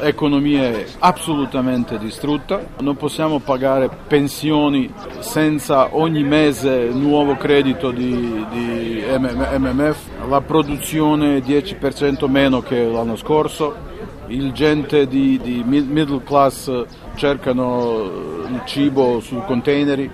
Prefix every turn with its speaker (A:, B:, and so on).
A: l'economia è assolutamente distrutta, non possiamo pagare pensioni senza ogni mese nuovo credito di, di MMF, la produzione è 10% meno che l'anno scorso, il gente di, di middle class cercano il cibo su containeri.